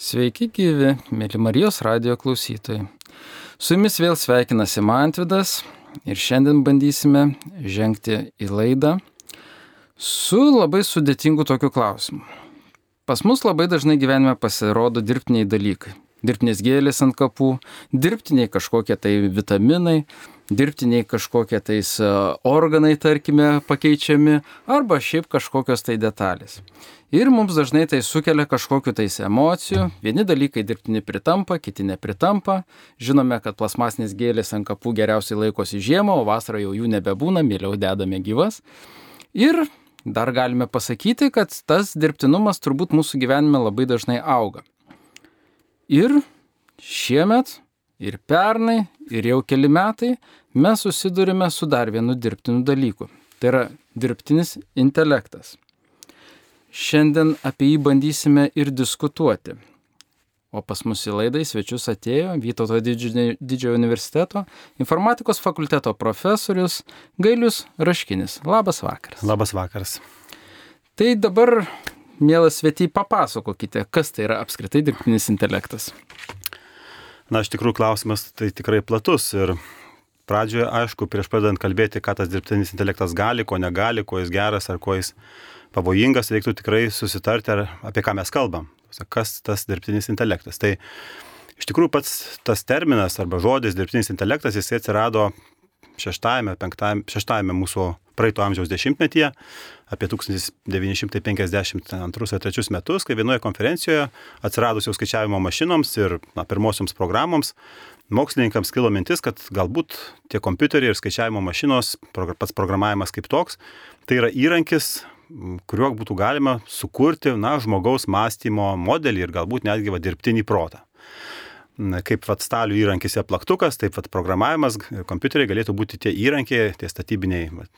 Sveiki gyvi, mėly Marijos radio klausytojai. Su jumis vėl sveikinasi Mantvidas ir šiandien bandysime žengti į laidą su labai sudėtingu tokiu klausimu. Pas mus labai dažnai gyvenime pasirodo dirbtiniai dalykai. Dirbtinės gėlės ant kapų, dirbtiniai kažkokie tai vitaminai, dirbtiniai kažkokie tais e, organai, tarkime, pakeičiami, arba šiaip kažkokios tai detalės. Ir mums dažnai tai sukelia kažkokiu tais emocijų. Vieni dalykai dirbtini pritampa, kiti nepritampa. Žinome, kad plasmasinės gėlės ant kapų geriausiai laikosi žiemą, o vasarą jau jų nebebūna, mieliau dedame gyvas. Ir dar galime pasakyti, kad tas dirbtinumas turbūt mūsų gyvenime labai dažnai auga. Ir šiemet, ir pernai, ir jau keli metai mes susidurime su dar vienu dirbtiniu dalyku. Tai yra dirbtinis intelektas. Šiandien apie jį bandysime ir diskutuoti. O pas mus į laidą į svečius atėjo Vytauto didžiojo universiteto informatikos fakulteto profesorius Gailius Raškinis. Labas vakaras. Labas vakaras. Tai dabar, mielas svetiai, papasakokite, kas tai yra apskritai dirbtinis intelektas. Na, iš tikrųjų klausimas tai tikrai platus ir pradžioje, aišku, prieš pradedant kalbėti, ką tas dirbtinis intelektas gali, ko negali, kuo jis geras ar kuo jis pavojingas, reiktų tikrai susitarti, ar, apie ką mes kalbam. Kas tas dirbtinis intelektas. Tai iš tikrųjų pats tas terminas arba žodis dirbtinis intelektas, jisai atsirado šeštajame, penktajame, šeštajame mūsų praeito amžiaus dešimtmetyje, apie 1952-3 metus, kai vienoje konferencijoje atsiradus jau skaičiavimo mašinoms ir na, pirmosioms programoms, mokslininkams kilo mintis, kad galbūt tie kompiuteriai ir skaičiavimo mašinos, pats programavimas kaip toks, tai yra įrankis kuriuo būtų galima sukurti, na, žmogaus mąstymo modelį ir galbūt netgi va, dirbtinį protą. Kaip vat stalių įrankis yra plaktukas, taip pat programavimas, kompiuteriai galėtų būti tie įrankiai, tie statybiniai vat,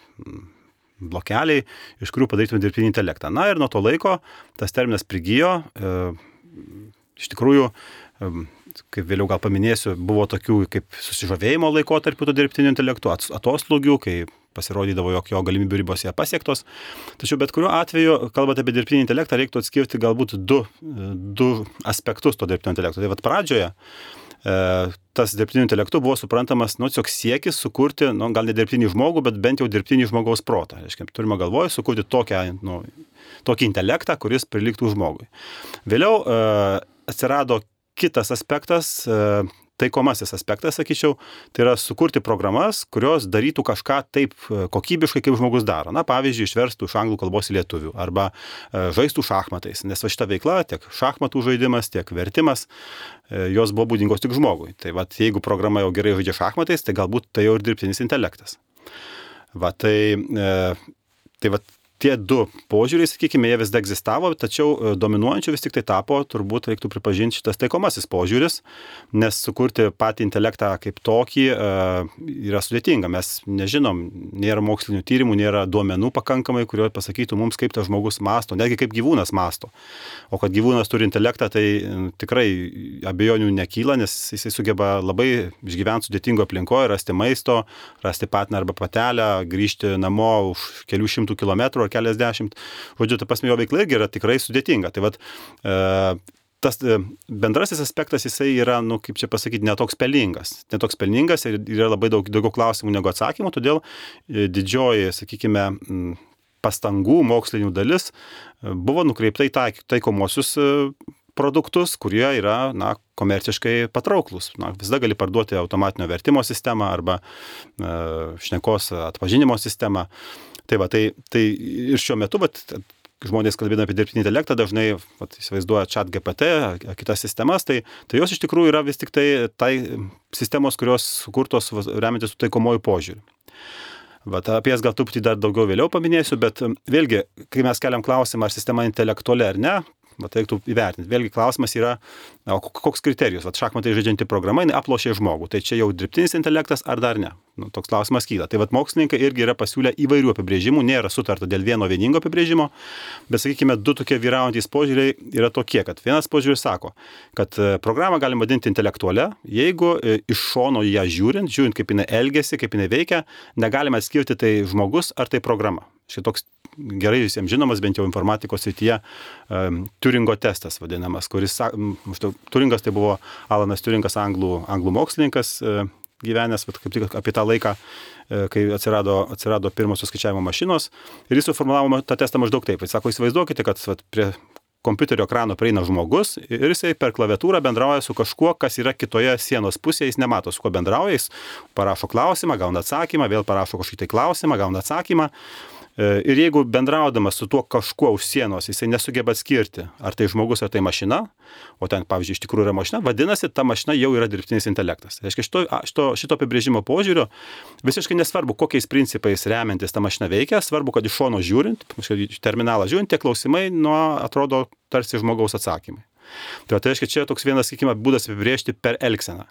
blokeliai, iš kurių padarytume dirbtinį intelektą. Na ir nuo to laiko tas terminas prigijo. E, iš tikrųjų, e, kaip vėliau gal paminėsiu, buvo tokių kaip susižavėjimo laikotarpių to dirbtinio intelektų, atoslūgių, kai pasirodydavo, jog jo galimybių ribos yra pasiektos. Tačiau bet kuriuo atveju, kalbant apie dirbtinį intelektą, reiktų atskirti galbūt du, du aspektus to dirbtinio intelekto. Tai vad pradžioje e, tas dirbtiniu intelektu buvo suprantamas, nu, tiesiog siekis sukurti, nu, gal ne dirbtinį žmogų, bet bent jau dirbtinį žmogaus protą. Reiškia, turime galvoje sukurti tokią, nu, tokį intelektą, kuris priliktų žmogui. Vėliau e, atsirado kitas aspektas, e, taikomasis aspektas, sakyčiau, tai yra sukurti programas, kurios darytų kažką taip e, kokybiškai, kaip žmogus daro. Na, pavyzdžiui, išverstų iš anglų kalbos į lietuvių arba e, žaistų šachmatais, nes va šita veikla, tiek šachmatų žaidimas, tiek vertimas, e, jos buvo būdingos tik žmogui. Tai va, jeigu programa jau gerai žaidžia šachmatais, tai galbūt tai jau ir dirbtinis intelektas. Va, tai, tai va, tie du požiūriai, sakykime, jie vis dar egzistavo, tačiau e, dominuojančiu vis tik tai tapo, turbūt reiktų pripažinti šitas taikomasis požiūris, nes sukurti patį intelektą kaip tokį e, yra sudėtinga. Mes nežinom, nėra mokslinių tyrimų, nėra duomenų pakankamai, kurio pasakytų mums, kaip tas žmogus masto, netgi kaip gyvūnas masto. O kad gyvūnas turi intelektą, tai tikrai abejonių nekyla, nes jisai sugeba labai išgyventi sudėtingo aplinkoje, rasti maisto, rasti patiną arba patelę, grįžti namo už kelių šimtų kilometrų keliasdešimt. Žodžiu, ta prasme, jo veikla irgi yra tikrai sudėtinga. Tai vad, e, tas e, bendrasis aspektas jisai yra, nu, kaip čia pasakyti, netoks pelningas. Netoks pelningas ir yra labai daug daugiau klausimų negu atsakymų, todėl e, didžioji, sakykime, pastangų mokslinių dalis e, buvo nukreipta į taikomosius produktus, kurie yra, na, komerciškai patrauklus. Na, visada gali parduoti automatinio vertimo sistemą arba e, šnekos atpažinimo sistemą. Tai va, tai, tai ir šiuo metu, vat, žmonės kalbėdami apie dirbtinį intelektą dažnai vat, įsivaizduoja chat GPT, kitas sistemas, tai, tai jos iš tikrųjų yra vis tik tai, tai sistemos, kurios sukurtos remiantis su taikomoju požiūriu. Vat, apie jas gal truputį dar daugiau vėliau paminėsiu, bet vėlgi, kai mes keliam klausimą, ar sistema intelektuali ar ne, vat, reiktų įvertinti. Vėlgi klausimas yra, o koks kriterijus, vat, šachmatai žaidžianti programa, jinai aplošė žmogų, tai čia jau dirbtinis intelektas ar dar ne? Nu, toks klausimas kyla. Tai vad mokslininkai irgi yra pasiūlę įvairių apibrėžimų, nėra sutarta dėl vieno vieningo apibrėžimo, bet sakykime, du tokie vyraujantis požiūriai yra tokie, kad vienas požiūris sako, kad e, programą galima vadinti intelektualią, jeigu e, iš šono ją žiūrint, žiūrint kaip jinai elgesi, kaip jinai veikia, negalime atskirti tai žmogus ar tai programa. Šitoks gerai visiems žinomas, bent jau informatikos srityje, um, Turingo testas vadinamas, kuris, maždaug, Turingas tai buvo Alanas Turingas, anglų, anglų mokslininkas, uh, gyvenęs, vat, kaip tik apie tą laiką, uh, kai atsirado, atsirado pirmosios skaičiavimo mašinos. Ir jis suformulavo tą testą maždaug taip. Jis sako, įsivaizduokite, kad vat, prie kompiuterio ekrano prieina žmogus ir jisai per klaviatūrą bendrauja su kažkuo, kas yra kitoje sienos pusėje, jis nemato, su kuo bendrauja, jis parašo klausimą, gauna atsakymą, vėl parašo kažkokį tai klausimą, gauna atsakymą. E, ir jeigu bendraudamas su tuo kažkuo už sienos jisai nesugeba atskirti, ar tai žmogus, ar tai mašina, o ten, pavyzdžiui, iš tikrųjų yra mašina, vadinasi, ta mašina jau yra dirbtinis intelektas. Tai reiškia, šito, šito, šito apibrėžimo požiūrio visiškai nesvarbu, kokiais principais remiantis ta mašina veikia, svarbu, kad iš šono žiūrint, terminalą žiūrint, tie klausimai nuo atrodo tarsi žmogaus atsakymai. Tai, tai reiškia, čia toks vienas, sakykime, būdas apibrėžti per elgseną.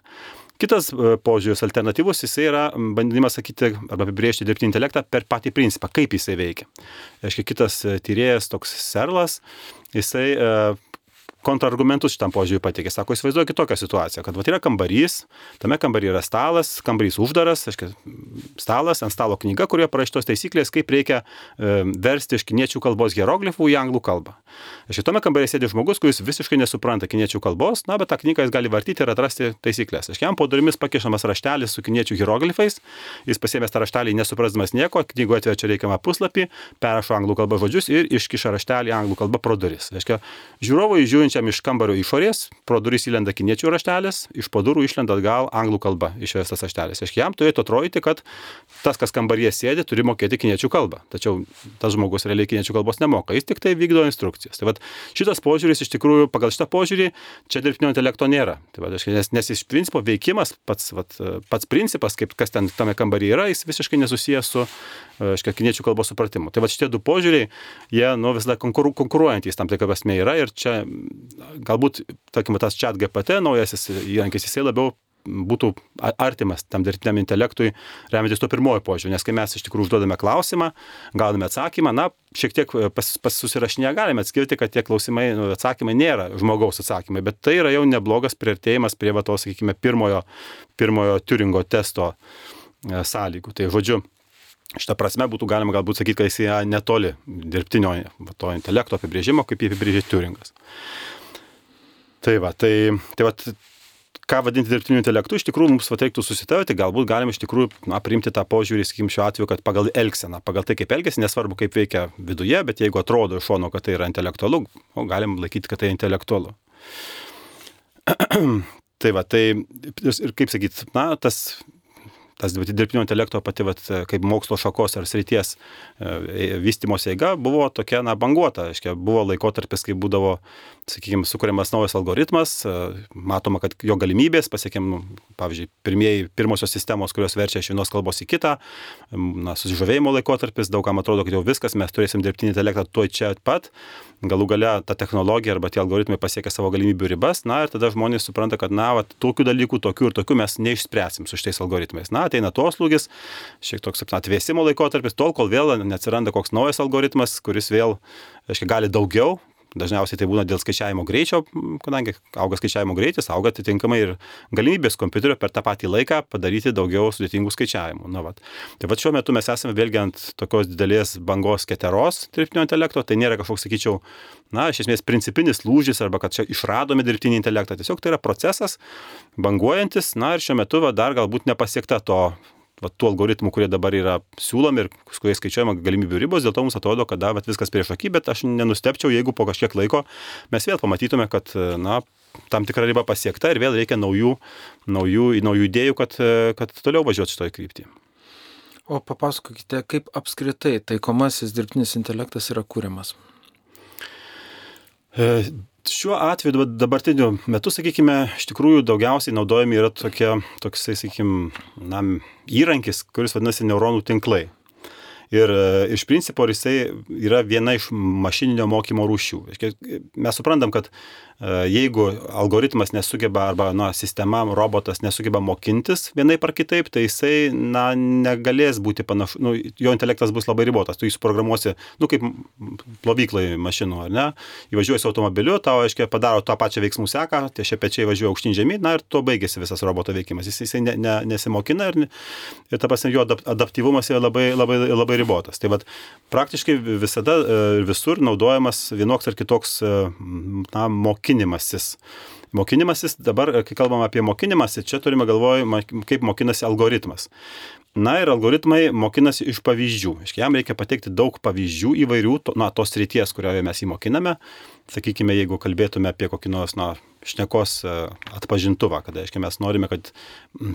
Kitas e, požiūris alternatyvus, jisai yra bandymas sakyti arba apibriežti dirbtinį intelektą per patį principą, kaip jisai veikia. Aiškiai, kitas e, tyrėjas, toks serlas, jisai e, kontrargumentus šitam požiūriui pateikė. Sako, įsivaizduokit tokią situaciją, kad va, yra kambarys, tame kambaryje yra stalas, kambarys uždaras, aiškia, stalas, ant stalo knyga, kurioje parašytos taisyklės, kaip reikia e, versti iš kiniečių kalbos hieroglifų į anglų kalbą. Šitame kambaryje sėdi žmogus, kuris visiškai nesupranta kiniečių kalbos, na, bet tą knygą jis gali vartyti ir atrasti taisyklės. Aiškia, jam po durimis pakišamas raštelis su kiniečių hieroglifais, jis pasiemęs tą raštelį nesuprasdamas nieko, knygoje atverčia reikiamą puslapį, perrašo anglų kalbą žodžius ir iškiša raštelį anglų kalbą pro duris. Aiškia, žiūrovui žiūrint einančiam iš kambario išorės, pro duris įlenda kiniečių raštelis, iš po durų išlenda atgal anglų kalba išvestas raštelis. Aiškiai, jam turėtų atrodyti, kad tas, kas kambaryje sėdi, turi mokėti kiniečių kalbą. Tačiau tas žmogus realiai kiniečių kalbos nemoka, jis tik tai vykdo instrukcijas. Tai vat, šitas požiūris iš tikrųjų, pagal šitą požiūrį, čia dirbtinio intelekto nėra. Tai vat, nes, nes iš principo veikimas, pats, vat, pats principas, kaip kas ten tame kambaryje yra, jis visiškai nesusijęs su aiškia, kiniečių kalbos supratimu. Tai va šitie du požiūriai, jie nu, vis dar konkuru, konkuruojantys tam tikra prasme yra ir čia galbūt, tarkim, tas chat GPT naujasis įrankis, jisai labiau būtų artimas tam dirbtiniam intelektui, remiantis to pirmojo požiūriu, nes kai mes iš tikrųjų užduodame klausimą, gauname atsakymą, na, šiek tiek pas, pas susirašinėje galime atskirti, kad tie klausimai, nu, atsakymai nėra žmogaus atsakymai, bet tai yra jau neblogas prieartėjimas prie va to, sakykime, pirmojo, pirmojo Turingo testo e, sąlygų. Tai žodžiu, šitą prasme būtų galima galbūt sakyti, kad jis yra netoli dirbtinio to intelekto apibrėžimo, kaip jį apibrėžė Turingas. Tai va, tai, tai va, ką vadinti dirbtiniu intelektu, iš tikrųjų mums reiktų susitarti, galbūt galime iš tikrųjų na, priimti tą požiūrį, sakykim, šiuo atveju, kad pagal elgseną, pagal tai, kaip elgesi, nesvarbu, kaip veikia viduje, bet jeigu atrodo iš šono, kad tai yra intelektualu, o galim laikyti, kad tai intelektualu. tai va, tai ir kaip sakyti, na, tas tas dirbtinio intelekto pati vat, kaip mokslo šakos ar srities e, vystimosi eiga buvo tokia, na, banguota. Aiškia, buvo laikotarpis, kai būdavo, sakykime, sukūriamas naujas algoritmas, e, matoma, kad jo galimybės, pasiekėm, nu, pavyzdžiui, pirmieji, pirmosios sistemos, kurios verčia iš vienos kalbos į kitą, na, susižavėjimo laikotarpis, daugam atrodo, kad jau viskas, mes turėsim dirbtinį intelektą tuo čia pat, galų gale ta technologija arba tie algoritmai pasiekia savo galimybių ribas, na ir tada žmonės supranta, kad, na, vat, tokių dalykų, tokių ir tokių mes neišspręsim su šitais algoritmais. Na, ateina atoslūgis, šiek toks atvėsimo laikotarpis, tol, kol vėl neatsiranda koks naujas algoritmas, kuris vėl, aiškiai, gali daugiau, Dažniausiai tai būna dėl skaičiavimo greičio, kadangi auga skaičiavimo greitis, auga atitinkamai ir galimybės kompiuterio per tą patį laiką padaryti daugiau sudėtingų skaičiavimų. Na, vat. Tai va šiuo metu mes esame vėlgi ant tokios didelės bangos keteros dirbtinio intelekto, tai nėra kažkoks, sakyčiau, na, iš esmės principinis lūžis arba kad čia išradome dirbtinį intelektą. Tiesiog tai yra procesas banguojantis, na ir šiuo metu va, dar galbūt nepasiekta to va, tų algoritmų, kurie dabar yra siūlomi ir su kuriais skaičiuojama galimybių ribos, dėl to mums atrodo, kad da, va, viskas prieš akį, bet aš nenustepčiau, jeigu po kažkiek laiko mes vėl pamatytume, kad na, tam tikra riba pasiekta ir vėl reikia naujų, naujų, naujų idėjų, kad, kad toliau važiuoti šitoje kryptyje. O papasakokite, kaip apskritai taikomasis dirbtinis intelektas yra kūriamas? Šiuo atveju dabartiniu metu, sakykime, iš tikrųjų daugiausiai naudojami yra tokie, toksai, sakykime, na, įrankis, kuris vadinasi neuronų tinklai. Ir e, iš principo jisai yra viena iš mašininio mokymo rūšių. Mes suprantam, kad jeigu algoritmas nesugeba arba na, sistema, robotas nesugeba mokintis vienaip ar kitaip, tai jisai na, negalės būti panašus, nu, jo intelektas bus labai ribotas. Tu jį suprogramuosi, nu, kaip plovyklai mašinų, ar ne? Įvažiuosi automobiliu, tau, aiškiai, padaro tą pačią veiksmų seką, tie šie pečiai važiuoja aukštyn žemyn, na ir tuo baigėsi visas roboto veikimas. Jis, jisai ne, ne, nesimokina ir, ir ta prasme, jo adaptyvumas yra labai, labai, labai ribotas. Tai vad, praktiškai visada ir e, visur naudojamas vienoks ar kitoks e, na, mokymas mokinimasis. Mokinimasis, dabar, kai kalbam apie mokinimąsi, čia turime galvoj, kaip mokinasi algoritmas. Na ir algoritmai mokinasi iš pavyzdžių. Iškia, jam reikia pateikti daug pavyzdžių įvairių, to, na, tos ryties, kurioje mes jį mokiname. Sakykime, jeigu kalbėtume apie kokį nors, na, šnekos e, atpažintuvą, kada, aiškiai, mes norime, kad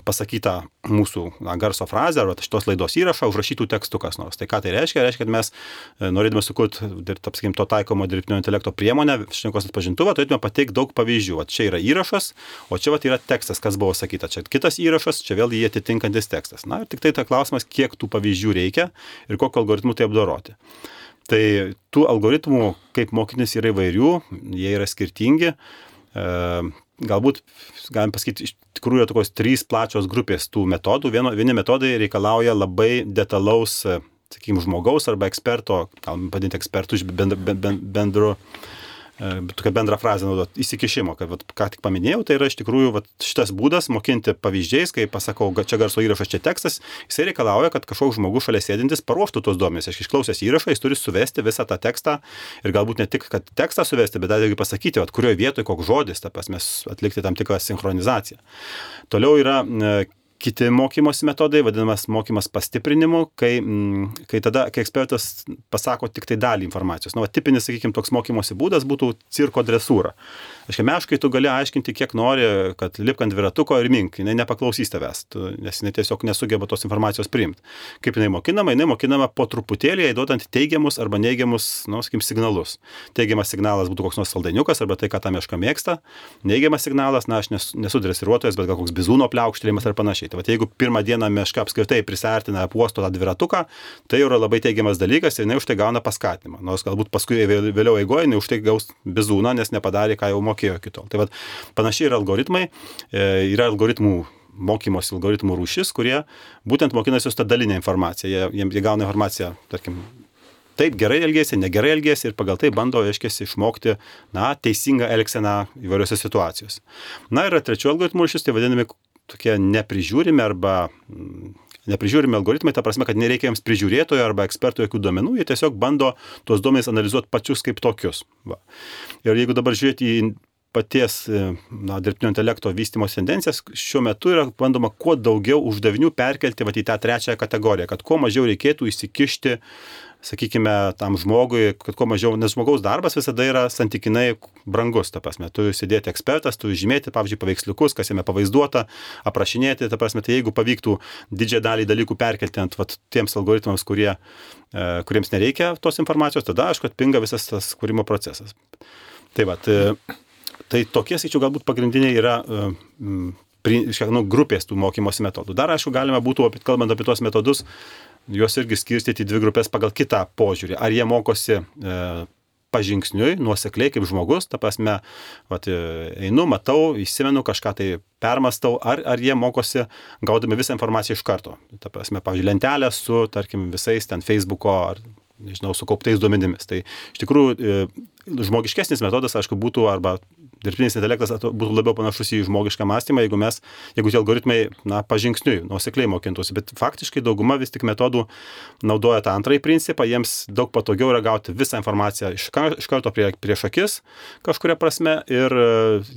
pasakytą mūsų na, garso frazę arba šitos laidos įrašą užrašytų tekstų kas nors. Tai ką tai reiškia? Reiškia, kad mes e, norėdami sukurti, apsakykim, to taikomo dirbtinio intelekto priemonę, šnekos atpažintuvą, turėtume pateikti daug pavyzdžių. O čia yra įrašas, o čia vat, yra tekstas, kas buvo sakyta. Čia kitas įrašas, čia vėl jį atitinkantis tekstas. Na ir tik tai ta klausimas, kiek tų pavyzdžių reikia ir kokiu algoritmu tai apdoroti. Tai tų algoritmų, kaip mokytis, yra įvairių, jie yra skirtingi. E, galbūt, galim pasakyti, iš tikrųjų yra tokios trys plačios grupės tų metodų. Vieno, vieni metodai reikalauja labai detalaus, sakykime, žmogaus arba eksperto, galim padinti ekspertų iš bendru, bendru E, tokią bendrą frazę naudot, įsikišimo, kad vat, ką tik paminėjau, tai yra iš tikrųjų vat, šitas būdas mokinti pavyzdžiais, kai pasakau, čia garso įrašas, čia tekstas, jisai reikalauja, kad kažkoks žmogus šalia sėdintis paruoštų tos duomenys. Aš išklausęs įrašą, jis turi suvesti visą tą tekstą ir galbūt ne tik, kad tekstą suvesti, bet dar irgi pasakyti, vat, kurioje vietoje koks žodis, ta prasme, atlikti tam tikrą sinchronizaciją. Toliau yra e, kiti mokymosi metodai, vadinamas mokymas pastiprinimu, kai, mm, kai tada, kai ekspertas pasako tik tai dalį informacijos. Na, nu, tipinis, sakykime, toks mokymosi būdas būtų cirko dresūra. Aiškiai, meškai tu gali aiškinti, kiek nori, kad lipk ant dviratuko ir mink, jinai nepaklausys tavęs, tu, nes jinai tiesiog nesugeba tos informacijos priimti. Kaip jinai mokinama, jinai mokinama po truputėlį, įduodant teigiamus arba neigiamus, nu, sakykim, signalus. Teigiamas signalas būtų koks nors saldainiukas arba tai, ką ta meška mėgsta. Neigiamas signalas, na, aš nesu dresiruotojas, bet gal koks bizūno pliaukštelėjimas ar panašiai. Tai va, jeigu pirmą dieną meška apskritai prisartina apuosto tą dviratuką, tai yra labai teigiamas dalykas ir jinai už tai gauna paskatinimą. Nors galbūt paskui vėliau eigoje jinai už tai gaus bizūną, nes nepadarė, ką jau mokė mokėjo iki tol. Tai vad panašiai yra algoritmai, e, yra algoritmų mokymosi algoritmų rūšis, kurie būtent mokinasi tą dalinę informaciją. Jie, jie, jie gauna informaciją, tarkim, taip gerai elgėsi, negerai elgėsi ir pagal tai bando, aiškiai, išmokti, na, teisingą elgseną įvairiose situacijose. Na ir trečioji algoritmų rūšis, tai vadinami tokie neprižiūrimi arba neprižiūrimi algoritmai, ta prasme, kad nereikia jiems prižiūrėtojo arba eksperto jokių duomenų, jie tiesiog bando tuos duomenys analizuoti pačius kaip tokius. Va. Ir jeigu dabar žiūrėti į paties na, dirbtinio intelekto vystimos tendencijas, šiuo metu yra bandoma kuo daugiau uždavinių perkelti va, į tą trečiąją kategoriją, kad kuo mažiau reikėtų įsikišti sakykime, tam žmogui, kad kuo mažiau, nes žmogaus darbas visada yra santykinai brangus, ta prasme, tu sėdėti ekspertas, tu žymėti, pavyzdžiui, paveiksliukus, kas jame pavaizduota, aprašinėti, ta prasme, tai jeigu pavyktų didžiąją dalį dalykų perkelti ant vat, tiems algoritmams, kurie, e, kuriems nereikia tos informacijos, tada, aišku, atpinga visas tas kūrimo procesas. Tai va, tai, tai tokie, sakyčiau, galbūt pagrindiniai yra e, nu, grupės tų mokymosi metodų. Dar, aišku, galima būtų, kalbant apie tos metodus, juos irgi skirstyti į dvi grupės pagal kitą požiūrį. Ar jie mokosi e, pažingsniui, nuosekliai kaip žmogus, ta prasme, vat, e, einu, matau, įsimenu kažką tai permastau, ar, ar jie mokosi gaudami visą informaciją iš karto. Ta prasme, pavyzdžiui, lentelę su, tarkim, visais ten Facebook'o ar, nežinau, sukauptais duomenimis. Tai iš tikrųjų e, žmogiškesnis metodas, aišku, būtų arba dirbtinis intelektas būtų labiau panašus į žmogišką mąstymą, jeigu mes, jeigu tie algoritmai, na, pažingsniui, nuosekliai mokintųsi. Bet faktiškai dauguma vis tik metodų naudoja tą antrąjį principą, jiems daug patogiau yra gauti visą informaciją iš, iš karto prie, prieš akis kažkuria prasme ir e,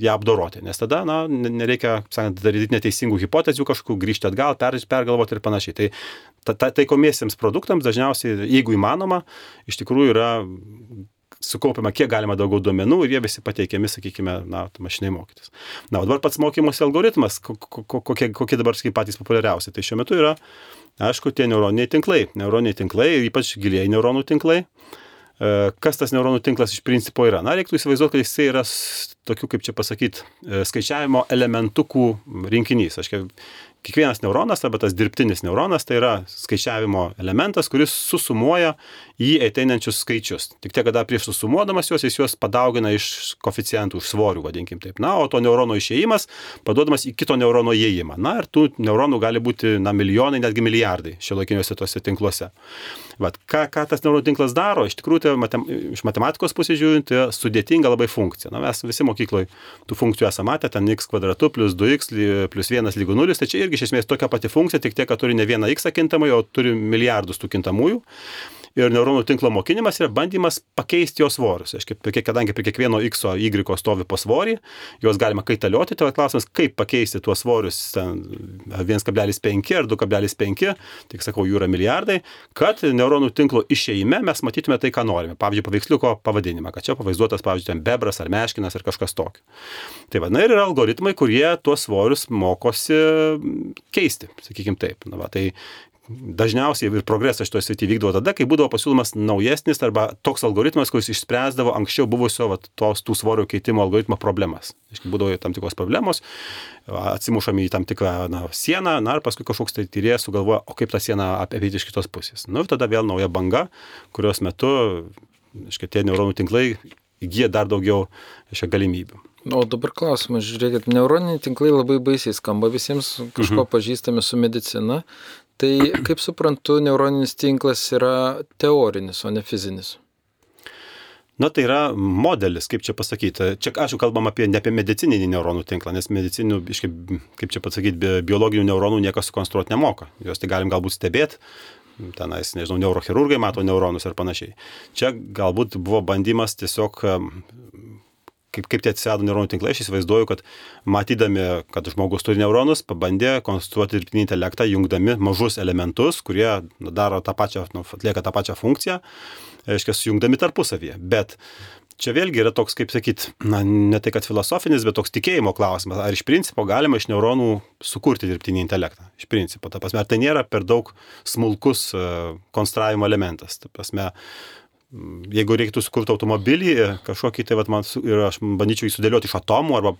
ją apdoroti. Nes tada, na, nereikia, sakant, daryti neteisingų hipotezių kažkokių, grįžti atgal, per, pergalvoti ir panašiai. Tai ta, ta, taikomiesiems produktams dažniausiai, jeigu įmanoma, iš tikrųjų yra sukaupiama kiek galima daugiau duomenų ir jie visi pateikiami, sakykime, na, mašinai mokytis. Na, o dabar pats mokymosi algoritmas, kokie, kokie dabar skai patys populiariausi. Tai šiuo metu yra, aišku, tie neuroniniai tinklai. Neuroniniai tinklai, ypač giliai neuronų tinklai. E, kas tas neuronų tinklas iš principo yra? Na, reiktų įsivaizduoti, kad jisai yra tokių, kaip čia pasakyti, e, skaičiavimo elementukų rinkinys. Aš kiekvienas neuronas arba tas dirbtinis neuronas tai yra skaičiavimo elementas, kuris susumuoja į ateinančius skaičius. Tik tiek, kada prieš susumuodamas juos, jis juos padaugina iš koficijantų, iš svorių, vadinkim taip. Na, o to neurono išėjimas paduodamas į kito neurono įėjimą. Na, ir tų neuronų gali būti, na, milijonai, netgi milijardai šiuolaikiniuose tuose tinkluose. Vat, ką, ką tas neuronų tinklas daro, iš tikrųjų, tai matem, iš matematikos pusės žiūrint, tai sudėtinga labai funkcija. Na, mes visi mokykloje tų funkcijų esame matę, ten x kvadratu plus 2x plus 1 lygu 0, tai čia irgi iš esmės tokia pati funkcija, tik tiek, kad turi ne vieną x kintamąjį, o turi milijardus tų kintamųjų ir neuronų tinklo mokinimas yra bandymas pakeisti jo svorius. Aiškiai, kadangi prie kiekvieno x, y stovi po svorį, juos galima kaitalioti, tai klausimas, kaip pakeisti tuos svorius 1,5 ar 2,5, tik sakau, jų yra milijardai, kad neuronų tinklo išeime mes matytume tai, ką norime. Pavyzdžiui, paveiksliuko pavadinimą, kad čia pavaizduotas, pavyzdžiui, ten bebras ar meškinas ar kažkas tokio. Tai va, na ir yra algoritmai, kurie tuos svorius mokosi keisti, sakykime taip. Na, va, tai dažniausiai ir progresas šitoje srityje vykdavo tada, kai būdavo pasiūlymas naujesnis arba toks algoritmas, kuris išspręsdavo anksčiau buvusio vat, tos tų svorio keitimo algoritmo problemas. Iškai būdavo tam tikros problemos, atsimušami į tam tikrą na, sieną, na ir paskui kažkoks tai tyrėjas sugalvoja, o kaip tą sieną apeiti iš kitos pusės. Na nu, ir tada vėl nauja banga, kurios metu, iškai tie neuronų tinklai įgyja dar daugiau šią galimybių. O dabar klausimas, žiūrėkit, neuroniniai tinklai labai baisiai skamba visiems, kažko mhm. pažįstami su medicina, Tai kaip suprantu, neuroninis tinklas yra teorinis, o ne fizinis. Na tai yra modelis, kaip čia pasakyti. Čia, jau kalbam apie, ne apie medicininį neuronų tinklą, nes medicinių, kaip čia pasakyti, biologinių neuronų niekas sukonstruoti nemoka. Juos tai galim galbūt stebėti, tenais, nežinau, neurochirurgai mato neuronus ir panašiai. Čia galbūt buvo bandymas tiesiog kaip, kaip tie atsirado neuronų tinklai, aš įsivaizduoju, kad matydami, kad žmogus turi neuronus, pabandė konstruoti dirbtinį intelektą, jungdami mažus elementus, kurie daro tą pačią, nu, atlieka tą pačią funkciją, reiškia, sujungdami tarpusavyje. Bet čia vėlgi yra toks, kaip sakyt, na, ne tai kad filosofinis, bet toks tikėjimo klausimas. Ar iš principo galima iš neuronų sukurti dirbtinį intelektą? Iš principo, ta prasme, ar tai nėra per daug smulkus uh, konstravimo elementas? Ta prasme, jeigu reiktų sukurti automobilį, kažkokį tai, vat, man, ir aš bandyčiau jį sudėlioti iš atomų arba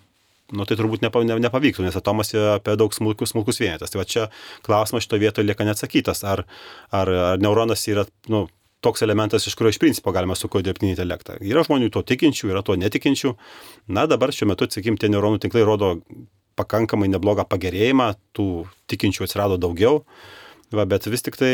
nu, tai turbūt nepa, ne, nepavyktų, nes atomas yra apie daug smulkus, smulkus vienetas. Tai va čia klausimas šito vietoje lieka neatsakytas. Ar, ar, ar neuronas yra nu, toks elementas, iš kurio iš principo galima sukurti dirbtinį intelektą. Yra žmonių to tikinčių, yra to netikinčių. Na dabar šiuo metu, sakykim, tie neuronų tinklai rodo pakankamai neblogą pagerėjimą, tų tikinčių atsirado daugiau. Va, bet vis tik tai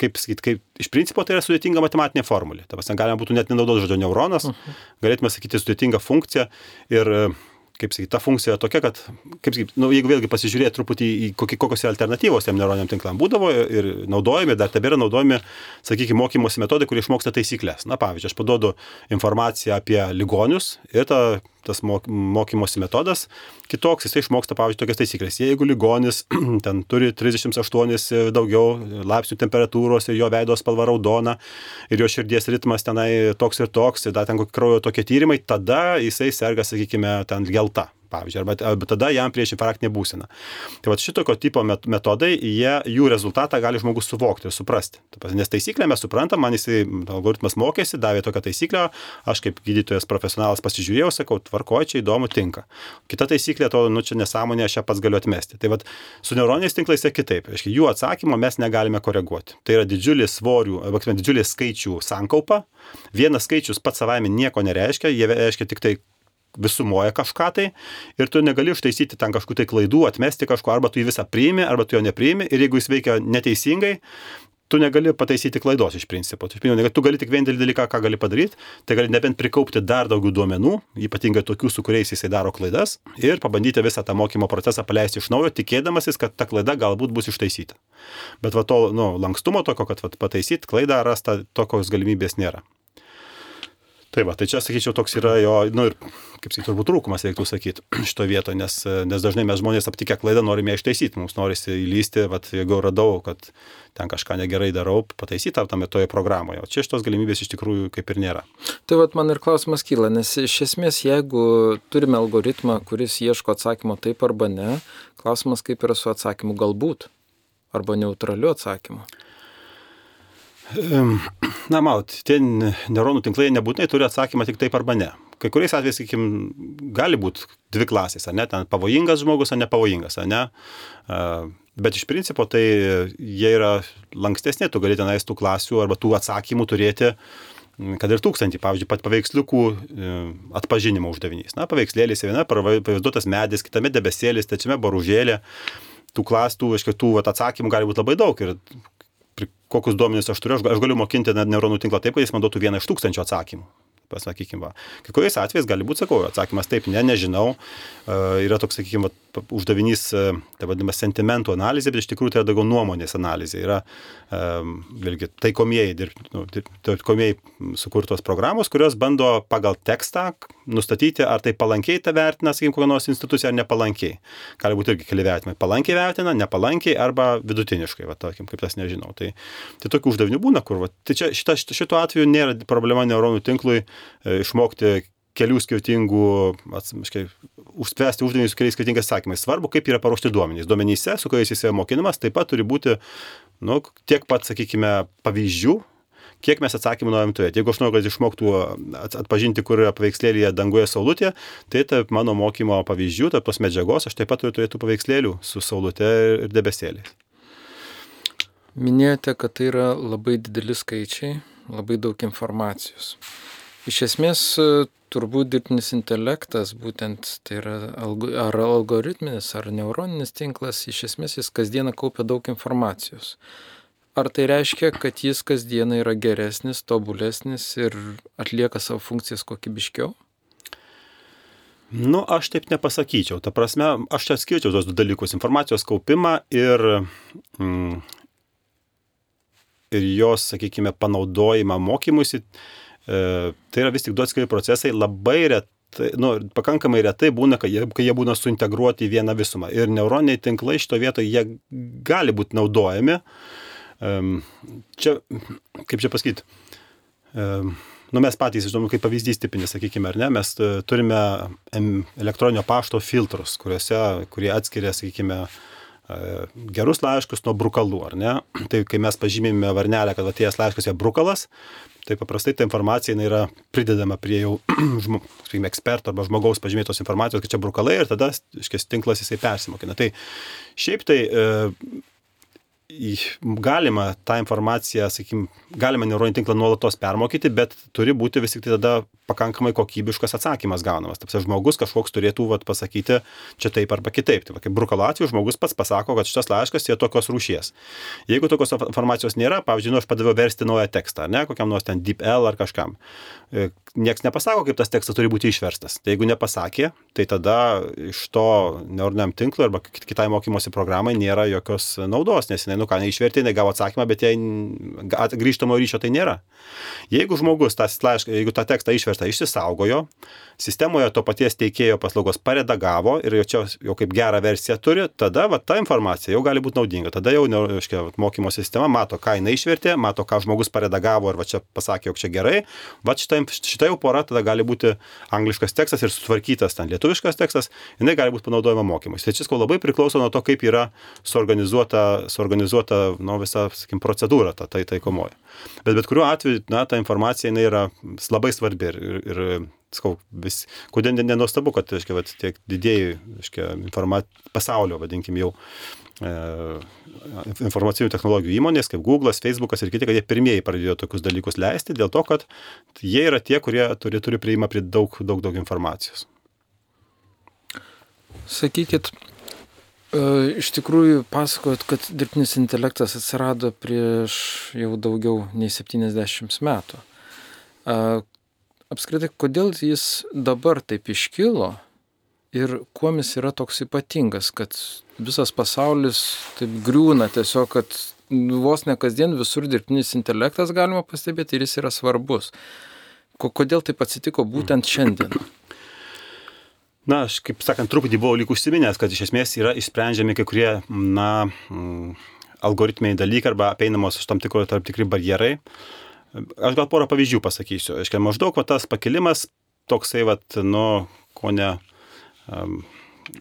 kaip sakyt, kaip, iš principo tai yra sudėtinga matematinė formulė. Ta prasme, galima būtų net nenaudoti žodžio neuronas, uh -huh. galėtume sakyti sudėtinga funkcija ir kaip sakyti, ta funkcija tokia, kad, kaip sakyti, nu, jeigu vėlgi pasižiūrėti truputį į kokie, kokios alternatyvos tiem neuroniniam tinklam būdavo ir naudojami, dar tebėra naudojami, sakykime, mokymosi metodai, kurie išmoksta taisyklės. Na, pavyzdžiui, aš paduodu informaciją apie ligonius ir ta tas mokymosi metodas kitoks, jisai išmoksta, pavyzdžiui, tokias taisyklės. Jeigu ligonis ten turi 38 daugiau laipsnių temperatūros ir jo veido spalva raudona ir jo širdies ritmas tenai toks ir toks, ir dar ten kokio kraujo tokie tyrimai, tada jisai serga, sakykime, ten gelta pavyzdžiui, arba, arba tada jam prieš infarktinę būseną. Tai va šitokio tipo metodai, jie, jų rezultatą gali žmogus suvokti ir suprasti. Nes taisyklę mes suprantam, man jisai algoritmas mokėsi, davė tokią taisyklę, aš kaip gydytojas profesionalas pasižiūrėjau, sakau, tvarko, čia įdomu, tinka. Kita taisyklė, to, nu čia nesąmonė, aš ją pats galiu atmesti. Tai va su neuroniniais tinklais yra kitaip. Aiškiai, jų atsakymo mes negalime koreguoti. Tai yra didžiulė svorių, arba didžiulė skaičių sankaupa. Vienas skaičius pats savaime nieko nereiškia, jie reiškia tik tai visumoja kažką tai ir tu negali ištaisyti ten kažkokių tai klaidų, atmesti kažko, arba tu jį visą priimi, arba tu jo nepriimi ir jeigu jis veikia neteisingai, tu negali pataisyti klaidos iš principo. Tu, tu gali tik vienintelį dalyką, ką gali padaryti, tai gali nebent prikaupti dar daugiau duomenų, ypatingai tokių, su kuriais jisai daro klaidas, ir pabandyti visą tą mokymo procesą paleisti iš naujo, tikėdamasis, kad ta klaida galbūt bus ištaisyta. Bet va to nu, lankstumo tokio, kad va, pataisyti klaidą rasta, tokios galimybės nėra. Tai va, tai čia, sakyčiau, toks yra jo, nu ir, kaip sakyti, turbūt trūkumas, reiktų sakyti, šito vieto, nes, nes dažnai mes žmonės aptikę klaidą norime ištaisyti, mums norisi įlysti, va, jeigu radau, kad ten kažką negerai darau, pataisyti tame toje programoje. O čia šitos galimybės iš tikrųjų kaip ir nėra. Tai vad man ir klausimas kyla, nes iš esmės, jeigu turime algoritmą, kuris ieško atsakymo taip arba ne, klausimas kaip yra su atsakymu galbūt arba neutraliu atsakymu. Na, maut, tie neuronų tinklai nebūtinai turi atsakymą tik taip arba ne. kai kuriais atvejais, sakykime, gali būti dvi klasės, ar ne, ten pavojingas žmogus, ar nepavojingas, ar ne. Bet iš principo tai jie yra lankstesni, tu gali tenais tų klasių arba tų atsakymų turėti kad ir tūkstantį, pavyzdžiui, pat paveiksliukų e, atpažinimo uždavinys. Na, paveikslėlis viena, pavaizduotas medis, kitame debesėlis, trečiame baružėlė, tų klastų, iš kitų atsakymų gali būti labai daug. Ir kokius duomenys aš turiu, aš, aš galiu mokinti neuronų tinklą taip, kad jis man duotų vieną iš tūkstančių atsakymų pasakykime. Kai kuriais atvejais gali būti, sakau, atsakymas taip, ne, nežinau. Uh, yra toks, sakykime, uždavinys, tai vadinamas sentimentų analizė, bet iš tikrųjų tai yra daugiau nuomonės analizė. Yra, um, vėlgi, taikomieji, nu, taikomieji sukurtos programos, kurios bando pagal tekstą nustatyti, ar tai palankiai tą vertina, sakykime, kokia nors institucija, ar nepalankiai. Gali būti irgi keli vertinimai. Palankiai vertina, nepalankiai arba vidutiniškai, va, tarkim, kaip tas nežinau. Tai, tai tokių uždavinių būna, kur, va, tai čia šita, šituo atveju nėra problema neuronų tinklui E, išmokti kelių skirtingų, atsiprašau, užspręsti uždavinius keliais skirtingais sakymais. Svarbu, kaip yra paruošti duomenys. Duomenyse, su kuriais jis yra mokinamas, taip pat turi būti nu, tiek pat, sakykime, pavyzdžių, kiek mes atsakymų norim turėti. Jeigu aš noriu, kad išmoktų atpažinti, kur yra paveikslėlėje dangoje saulutė, tai tarp mano mokymo pavyzdžių, tarp tos medžiagos, aš taip pat turiu turėti paveikslėlių su saulutė ir debesėliais. Minėjote, kad tai yra labai dideli skaičiai, labai daug informacijos. Iš esmės, turbūt dirbtinis intelektas, būtent tai yra ar algoritminis, ar neuroninis tinklas, iš esmės jis kasdieną kaupia daug informacijos. Ar tai reiškia, kad jis kasdieną yra geresnis, tobulesnis ir atlieka savo funkcijas kokybiškiau? Nu, aš taip nepasakyčiau. Ta prasme, aš čia skirčiau tos du dalykus - informacijos kaupimą ir, mm, ir jos, sakykime, panaudojimą mokymusi E, tai yra vis tik du atskiri procesai, labai retai, nu, pakankamai retai būna, kai jie, kai jie būna suintegruoti į vieną visumą. Ir neuroniniai tinklai šito vietoje jie gali būti naudojami. Čia, kaip čia pasakyti, nu, mes patys, žinoma, kaip pavyzdys tipinis, sakykime, ar ne, mes e, turime elektroninio pašto filtrus, kuriuose, kurie atskiria, sakykime, e, gerus laiškus nuo brukalų, ar ne? Tai kai mes pažymime varnelę, kad atėjęs laiškas yra brukalas, Tai paprastai ta informacija yra pridedama prie jau žmo, eksperto arba žmogaus pažymėtos informacijos, kad čia brukalai ir tada, iškės, tinklas jisai persimokina. Tai šiaip tai e, galima tą informaciją, sakykim, galima neuroninį tinklą nuolatos permokyti, bet turi būti vis tik tai tada pakankamai kokybiškas atsakymas gaunamas. Taip, žmogus kažkoks turėtų vat, pasakyti čia taip arba kitaip. Tai kaip brukalo atveju žmogus pats pasako, kad šitas laiškas yra tokios rūšies. Jeigu tokios informacijos nėra, pavyzdžiui, nu, aš padaviau versti naują tekstą, ne, kokiam nors ten DeepL ar kažkam. E, Niekas nepasako, kaip tas tekstas turi būti išverstas. Tai jeigu nepasakė, tai tada iš to neuroniniam tinklui arba kitai mokymosi programai nėra jokios naudos, nes jinai, nu ką, neišvertė, jinai gavo atsakymą, bet jai grįžtamo ryšio tai nėra. Jeigu žmogus laišką, jeigu tą tekstą išversta išsisaugojo, sistemoje to paties teikėjo paslaugos paredagavo ir jau čia jau kaip gerą versiją turi, tada va, ta informacija jau gali būti naudinga. Tada jau reiškia, mokymo sistema mato, ką jinai išvertė, mato, ką žmogus paredagavo ir va čia pasakė, jog čia gerai. Va šita, šita jau pora tada gali būti angliškas tekstas ir sutvarkytas ten lietuviškas tekstas, jinai gali būti panaudojama mokymui. Tai čia labai priklauso nuo to, kaip yra suorganizuota, suorganizuota nu, visa, sakykim, procedūra ta tai taikomoji. Bet bet kuriuo atveju, na, ta informacija jinai yra labai svarbi ir, ir, ir skau, vis, kodėl nenuostabu, kad, aiškiai, vat, tiek didėjai, aiškiai, informat, pasaulio, vadinkim jau, e, informacinių technologijų įmonės, kaip Google'as, Facebook'as ir kiti, kad jie pirmieji pradėjo tokius dalykus leisti, dėl to, kad jie yra tie, kurie turi, turi prieimą prie daug, daug, daug informacijos. Sakykit, iš tikrųjų pasakojot, kad dirbtinis intelektas atsirado prieš jau daugiau nei 70 metų apskritai, kodėl jis dabar taip iškilo ir kuo jis yra toks ypatingas, kad visas pasaulis taip griūna tiesiog, kad vos ne kasdien visur dirbtinis intelektas galima pastebėti ir jis yra svarbus. Kodėl taip atsitiko būtent šiandien? Na, aš kaip sakant, truputį buvau lyg užsiminęs, kad iš esmės yra išsprendžiami kai kurie, na, algoritminiai dalykai arba apeinamos tam tikro tarp tikri barjerai. Aš gal porą pavyzdžių pasakysiu. Aiškiai, maždaug va, tas pakilimas toksai, va, nu, ko ne, um,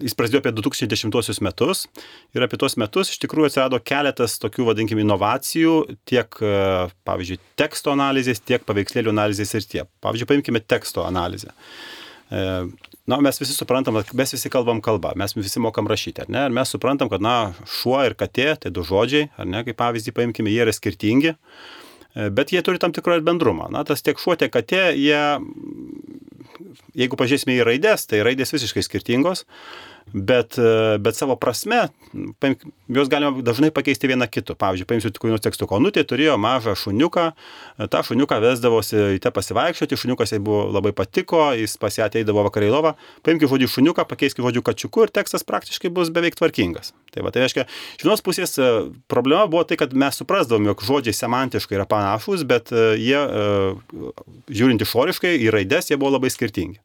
jis prasidėjo apie 2010 metus ir apie tuos metus iš tikrųjų atsirado keletas tokių, vadinkime, inovacijų tiek, e, pavyzdžiui, teksto analizės, tiek paveikslėlių analizės ir tiek. Pavyzdžiui, paimkime teksto analizę. E, na, mes visi suprantam, mes visi kalbam kalbą, mes visi mokam rašyti, ar ne? Ir mes suprantam, kad, na, šuo ir katė, tai du žodžiai, ar ne, kaip pavyzdį paimkime, jie yra skirtingi, e, bet jie turi tam tikrą bendrumą. Na, tas tiek šuo, tiek katė, jie jeigu pažiūrėsime į raidės, tai raidės visiškai skirtingos, bet, bet savo prasme, juos galima dažnai pakeisti vieną kitu. Pavyzdžiui, paimsiu tik vienus tekstų, konutė turėjo mažą šuniuką, tą šuniuką vesdavosi į te pasivaikščioti, šuniukas jai buvo labai patiko, jis pas ją ateidavo vakarai lovą, paimkime žodį šuniuką, pakeiskime žodžių kačiuku ir tekstas praktiškai bus beveik tvarkingas. Tai, va, tai reiškia, iš vienos pusės e, problema buvo tai, kad mes suprasdavom, jog žodžiai semantiškai yra panašus, bet e, jie, e, žiūrint išoriškai, į raides, jie buvo labai skirtingi.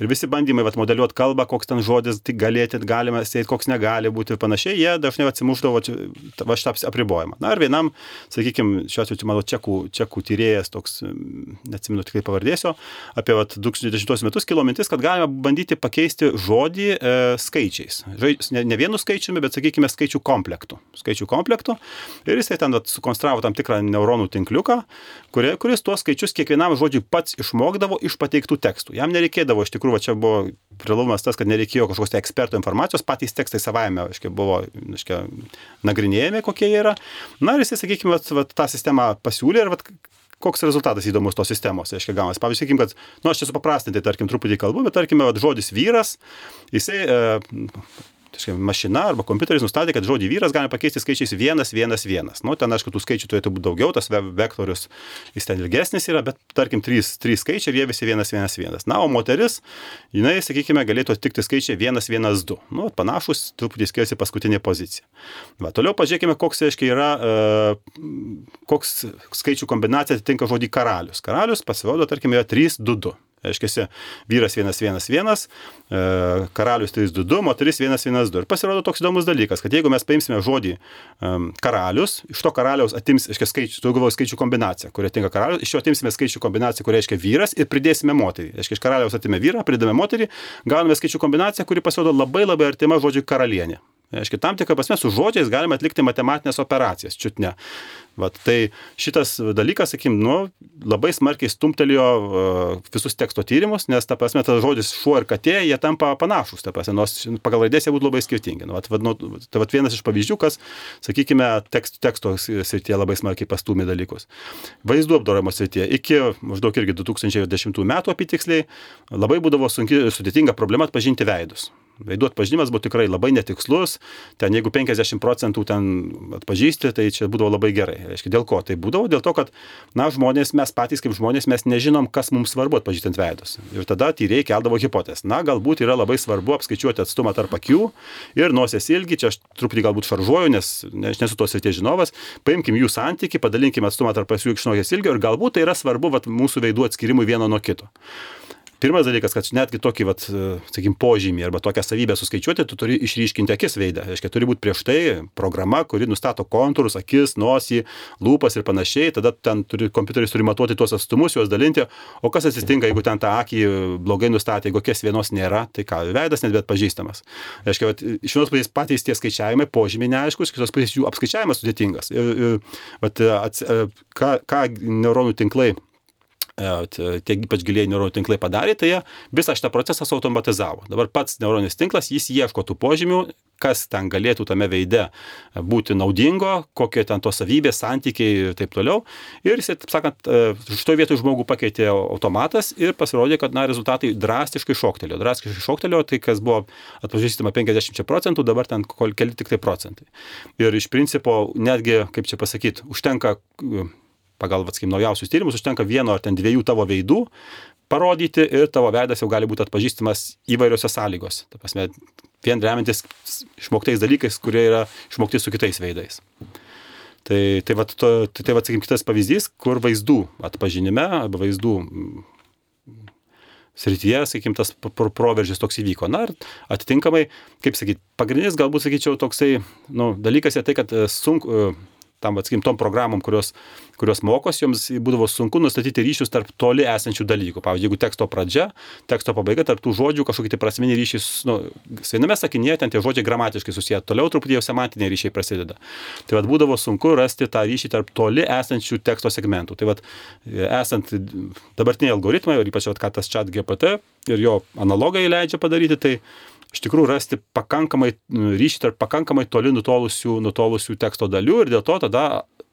Ir visi bandymai vat, modeliuoti kalbą, koks ten žodis tik galėti, galima sėti, koks negali būti ir panašiai, jie dažnai atsimuždavo va šitą apribojimą. Na ir vienam, sakykime, šiuo atveju, mano čekų, čekų tyrėjas, toks, neatsimenu tikrai pavardėsiu, apie vat, 2010 metus kilo mintis, kad galima bandyti pakeisti žodį e, skaičiais. Žai, ne, ne vienu skaičiumi, bet sakykime, skaičių komplektų. Skaičių komplektų. Ir jisai ten sukonstravo tam tikrą neuronų tinkliuką, kurie, kuris tuos skaičius kiekvienam žodžiui pats išmokdavo iš pateiktų tekstų. Jam nereikėdavo, iš tikrųjų, čia buvo privalumas tas, kad nereikėjo kažkokios tai eksperto informacijos, patys tekstai savaime, aiškiai, buvo aiškia, nagrinėjami, kokie jie yra. Na ir jisai, sakykime, vat, vat, tą sistemą pasiūlė ir vat, koks rezultatas įdomus tos sistemos, reiškia, gaunas. Pavyzdžiui, sakykime, kad, na, nu, aš čia supaprastinti, tarkim, truputį kalbu, bet tarkime, vat, žodis vyras, jisai e, reiškia, mašina arba kompiuteris nustatė, kad žodį vyras galima pakeisti skaičiais 1, 1, 1. Nu, ten, aišku, tų skaičių turėtų būti daugiau, tas vektorius jis ten ilgesnis yra, bet tarkim 3, 3 skaičiai ir jie visi 1, 1, 1. Na, o moteris, jinai, sakykime, galėtų atitikti skaičiai 1, 1, 2. Nu, panašus, truputį skiriasi paskutinė pozicija. Va, toliau pažiūrėkime, koks, aiškiai, yra, uh, koks skaičių kombinacija atitinka žodį karalius. Karalius pasirodo, tarkim, yra 3, 2, 2. Reiškia, vyras 111, e, karalius 322, moteris 112. Ir pasirodo toks įdomus dalykas, kad jeigu mes paimsime žodį um, karalius, iš to karaliaus atims, reiškia, skaičių, tu galvoji skaičių kombinaciją, kuria tinka karalius, iš jo atimsime skaičių kombinaciją, kuria reiškia vyras ir pridėsime moterį. Reiškia, iš karaliaus atimė vyrą, pridame moterį, gauname skaičių kombinaciją, kuri pasirodo labai labai artima žodžiui karalienė. Reiškia, tam tikrą prasme su žodžiais galime atlikti matematinės operacijas, čiut ne. Vat, tai šitas dalykas, sakykim, nu, labai smarkiai stumtelėjo uh, visus teksto tyrimus, nes, ta prasme, tas žodis šuo ir katė, jie tampa panašus, ta prasme, nors pagal raidės jie būtų labai skirtingi. Nu, vat, nu, tai vat vienas iš pavyzdžių, kas, sakykime, tekst, teksto srityje labai smarkiai pastumė dalykus. Vaizdų apdorojimo srityje iki maždaug irgi 2010 metų apitiksliai labai būdavo sunki, sudėtinga problema atpažinti veidus. Veidų atpažinimas buvo tikrai labai netikslus, ten jeigu 50 procentų ten atpažįsti, tai čia būdavo labai gerai. Reiškia, dėl ko tai būdavo? Dėl to, kad, na, žmonės, mes patys kaip žmonės, mes nežinom, kas mums svarbu atpažįstant veidus. Ir tada tyrėjai keldavo hipotezę. Na, galbūt yra labai svarbu apskaičiuoti atstumą tarp akių ir nosies ilgi, čia aš truputį galbūt šaržuoju, nes aš nesu tos ir tie žinovas, paimkim jų santyki, padalinkime atstumą tarp nosies ilgio ir galbūt tai yra svarbu vat, mūsų veidų atskirimui vieno nuo kito. Pirmas dalykas, kad netgi tokį, vat, sakykim, požymį arba tokią savybę suskaičiuoti, tu turi išryškinti akis veidą. Reiškia, turi būti prieš tai programa, kuri nustato kontūrus, akis, nosį, lūpas ir panašiai. Tada ten turi, kompiuteris turi matuoti tuos atstumus, juos dalinti. O kas atsitinka, jeigu ten tą akį blogai nustatė, jeigu kies vienos nėra, tai ką, veidas net bet pažįstamas. Reiškia, vat, iš vienos pusės patys tie skaičiavimai, požymiai neaiškus, kitos pusės jų apskaičiavimas sudėtingas. Ir, ir vat, ats, ką, ką neuronų tinklai E, tie ypač giliai neuronų tinklai padarė, tai jie visą šitą procesą automatizavo. Dabar pats neuroninis tinklas, jis ieško tų požymių, kas ten galėtų tame veide būti naudingo, kokie ten tos savybės, santykiai ir taip toliau. Ir jis, taip sakant, e, šitoje vietoje žmogų pakeitė automatas ir pasirodė, kad na, rezultatai drastiškai šoktelio. Drastiškai šoktelio, tai kas buvo atpažįstama 50 procentų, dabar ten keli tik tai procentai. Ir iš principo netgi, kaip čia pasakyti, užtenka pagal, sakykim, naujausius tyrimus užtenka vieno ar ten dviejų tavo veidų parodyti ir tavo veidas jau gali būti atpažįstamas įvairiose sąlygose. Ta prasme, vien remiantis išmoktais dalykais, kurie yra išmokti su kitais veidais. Tai, tai, va, tai, tai va, sakykim, kitas pavyzdys, kur vaizdų atpažinime arba vaizdų srityje, sakykim, tas proveržis toks įvyko. Na ir atitinkamai, kaip sakyti, pagrindinis galbūt, sakyčiau, toksai nu, dalykas yra tai, kad sunku, tam atsakim tom programom, kurios, kurios mokos, joms būdavo sunku nustatyti ryšius tarp toli esančių dalykų. Pavyzdžiui, jeigu teksto pradžia, teksto pabaiga, tarp tų žodžių kažkokie tai prasminiai ryšiai, nu, viename sakinėje ten tie žodžiai gramatiškai susiję, toliau truputį jau semantiniai ryšiai prasideda. Tai vad būdavo sunku rasti tą ryšį tarp toli esančių teksto segmentų. Tai vad esant dabartiniai algoritmai, ir ypač vat, ką tas chat GPT ir jo analogai leidžia padaryti, tai iš tikrųjų rasti pakankamai ryšį tarp pakankamai toli nutolusių, nutolusių teksto dalių ir dėl to tada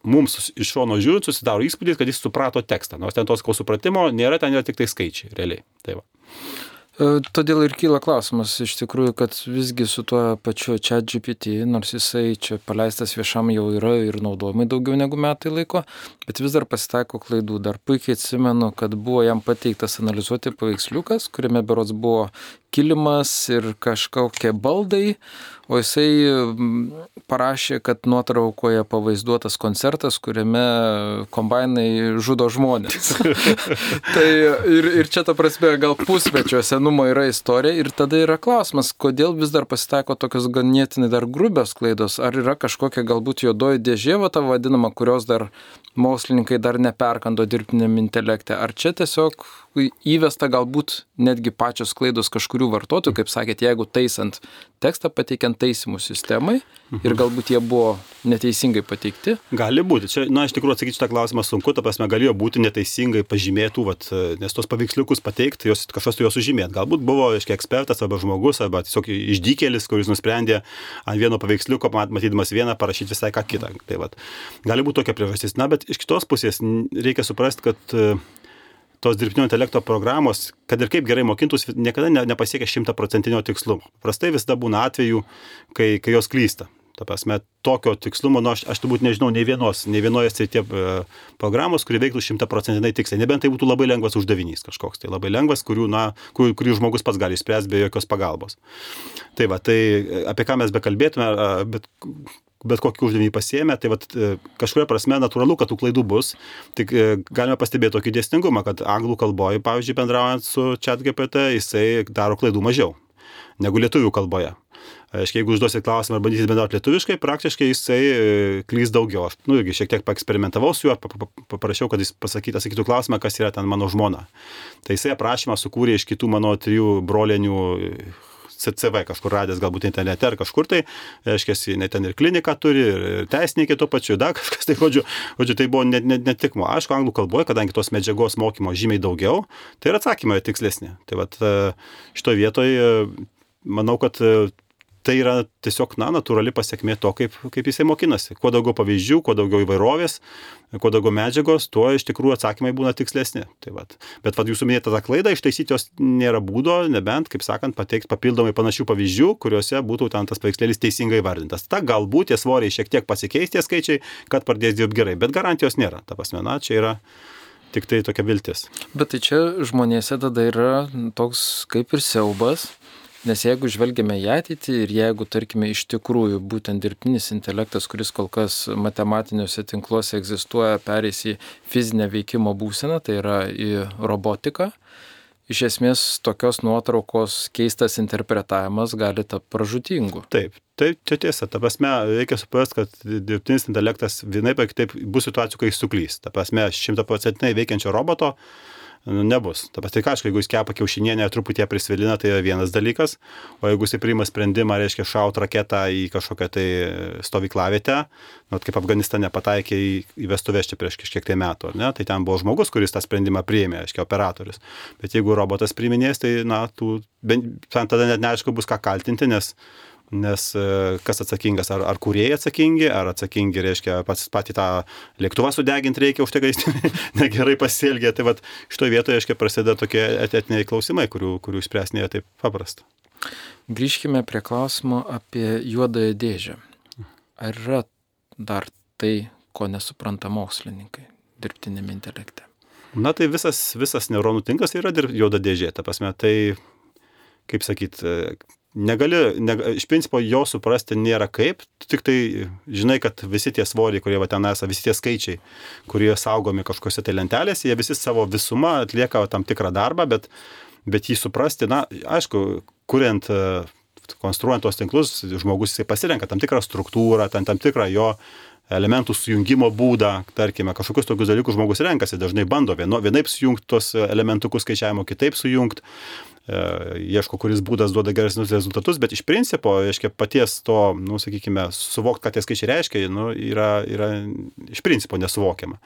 mums iš šono žiūrint susidaro įspūdis, kad jis suprato tekstą, nors ten tos kol supratimo nėra, ten yra tik tai skaičiai, realiai. Tai va. E, todėl ir kyla klausimas iš tikrųjų, kad visgi su tuo pačiu chat GPT, nors jisai čia paleistas viešam jau yra ir naudojimai daugiau negu metai laiko, bet vis dar pasitaiko klaidų. Dar puikiai atsimenu, kad buvo jam pateiktas analizuoti paveiksliukas, kuriame berots buvo kilimas ir kažkokie baldai, o jisai parašė, kad nuotraukoje pavaizduotas koncertas, kuriame kombainai žudo žmonės. tai ir, ir čia ta prasme gal pusmečio senumo yra istorija ir tada yra klausimas, kodėl vis dar pasitaiko tokios ganėtinai dar grubios klaidos, ar yra kažkokia galbūt juodoji dėžė, va ta vadinama, kurios dar mokslininkai dar neperkando dirbtiniam intelekte, ar čia tiesiog įvesta galbūt netgi pačios klaidos kažkurių vartotojų, kaip sakėt, jeigu taisant tekstą pateikiant taisimų sistemai ir galbūt jie buvo neteisingai pateikti? Gali būti. Čia, na, iš tikrųjų atsakyti šitą klausimą sunku, ta prasme, galėjo būti neteisingai pažymėtų, vat, nes tos paveiksliukus pateikti, jos, kažkas turėjo sužymėti. Galbūt buvo, aiškiai, ekspertas arba žmogus, arba tiesiog išdykėlis, kuris nusprendė ant vieno paveiksliuko, matydamas vieną, parašyti visai ką kitą. Tai, vat, gali būti tokia priežastis. Na, bet iš kitos pusės reikia suprasti, kad tos dirbtinio intelekto programos, kad ir kaip gerai mokintųsi, niekada ne, nepasiekia šimtaprocentinio tikslumo. Prastai visada būna atvejų, kai, kai jos klysta. Ta prasme, tokio tikslumo, nu, aš, aš turbūt nežinau nei vienos, nei vienoje srityje e, programos, kuri veiktų šimtaprocentinai tiksliai. Nebent tai būtų labai lengvas uždavinys kažkoks, tai labai lengvas, kurių, na, kur, kurį žmogus pats gali spręsti be jokios pagalbos. Tai va, tai apie ką mes bekalbėtume, bet bet kokį uždavinį pasiemė, tai vat, e, kažkuria prasme natūralu, kad tų klaidų bus. Tik e, galime pastebėti tokį dėsningumą, kad anglų kalboje, pavyzdžiui, bendraujant su chat GPT, jisai daro klaidų mažiau negu lietuvių kalboje. Aiškiai, jeigu užduosit klausimą ar bandysit bendrauti lietuviškai, praktiškai jisai e, klys daugiau. Aš, nu, irgi šiek tiek paeksperimentavau su juo, paprašiau, kad jis pasakytų, sakytų klausimą, kas yra ten mano žmona. Tai jisai aprašymą sukūrė iš kitų mano trijų brolienių CV kažkur radęs, galbūt internete ar kažkur tai, reiškia, net ten ir kliniką turi, ir teisininkai tuo pačiu, dar kažkas, tai žodžiu, žodžiu tai buvo ne, ne, ne tik, aišku, anglų kalboje, kadangi tos medžiagos mokymo žymiai daugiau, tai ir atsakymai tikslesni. Tai vad e, šitoje vietoje manau, kad e, tai yra tiesiog, na, natūrali pasiekmė to, kaip, kaip jisai mokinasi. Kuo daugiau pavyzdžių, kuo daugiau įvairovės, kuo daugiau medžiagos, tuo iš tikrųjų atsakymai būna tikslesni. Tai vat. Bet vad jūsų minėta ta klaida, ištaisyti jos nėra būdo, nebent, kaip sakant, pateikti papildomai panašių pavyzdžių, kuriuose būtų ten tas paveikslėlis teisingai vardintas. Ta galbūt tie svoriai šiek tiek pasikeis tie skaičiai, kad pradės dirbti gerai, bet garantijos nėra. Ta prasme, na, čia yra tik tai tokia viltis. Bet tai čia žmonėse tada yra toks kaip ir siaubas, Nes jeigu žvelgiame į ateitį ir jeigu, tarkime, iš tikrųjų būtent dirbtinis intelektas, kuris kol kas matematiniuose tinkluose egzistuoja, pereis į fizinę veikimo būseną, tai yra į robotiką, iš esmės tokios nuotraukos keistas interpretavimas gali tapti pražutingu. Taip, tai čia tiesa. Ta prasme, reikia suprasti, kad dirbtinis intelektas vienaip ar kitaip bus situacijų, kai suklys. Ta prasme, šimtaprocentinai veikiančio roboto nu, nebus. Ta pati kažkai, jeigu jis kepa kiaušinienę truputį prisvilina, tai yra vienas dalykas, o jeigu jis priima sprendimą, reiškia, šaut raketą į kažkokią tai stovyklavietę, nu, kaip Afganistane pataikė į, į vestuvės čia prieš kažkiek tai metų, ne, tai ten buvo žmogus, kuris tą sprendimą priėmė, reiškia, operatorius. Bet jeigu robotas priminės, tai, na, tų, bent, tada net neaišku bus ką kaltinti, nes nes e, kas atsakingas, ar, ar kūrėjai atsakingi, ar atsakingi, reiškia, pats patį tą lėktuvą sudeginti reikia už tai, kad jis negerai pasielgė. Tai vad šitoje vietoje, aiškiai, prasideda tokie etiniai klausimai, kurių, kurių spręs nėra taip paprasta. Grįžkime prie klausimo apie juodąją dėžę. Ar yra dar tai, ko nesupranta mokslininkai dirbtinėme intelekte? Na tai visas, visas neuronų tinklas yra juoda dėžė, ta prasme, tai, kaip sakyt, negali, ne, iš principo jo suprasti nėra kaip, tik tai žinai, kad visi tie svoriai, kurie va ten esą, visi tie skaičiai, kurie saugomi kažkokiose tai lentelėse, jie visi savo visumą atlieka tam tikrą darbą, bet, bet jį suprasti, na, aišku, kuriant, konstruojant tos tinklus, žmogus jisai pasirenka tam tikrą struktūrą, tam, tam tikrą jo elementų sujungimo būdą, tarkime, kažkokius tokius dalykus žmogus renkasi, dažnai bando vieno, vienaip sujungti tos elementukus skaičiavimo, kitaip sujungti, e, ieško, kuris būdas duoda geresnius rezultatus, bet iš principo, reiškia, paties to, nu, sakykime, suvokti, ką tie skaičiai reiškia, nu, yra, yra iš principo nesuvokiama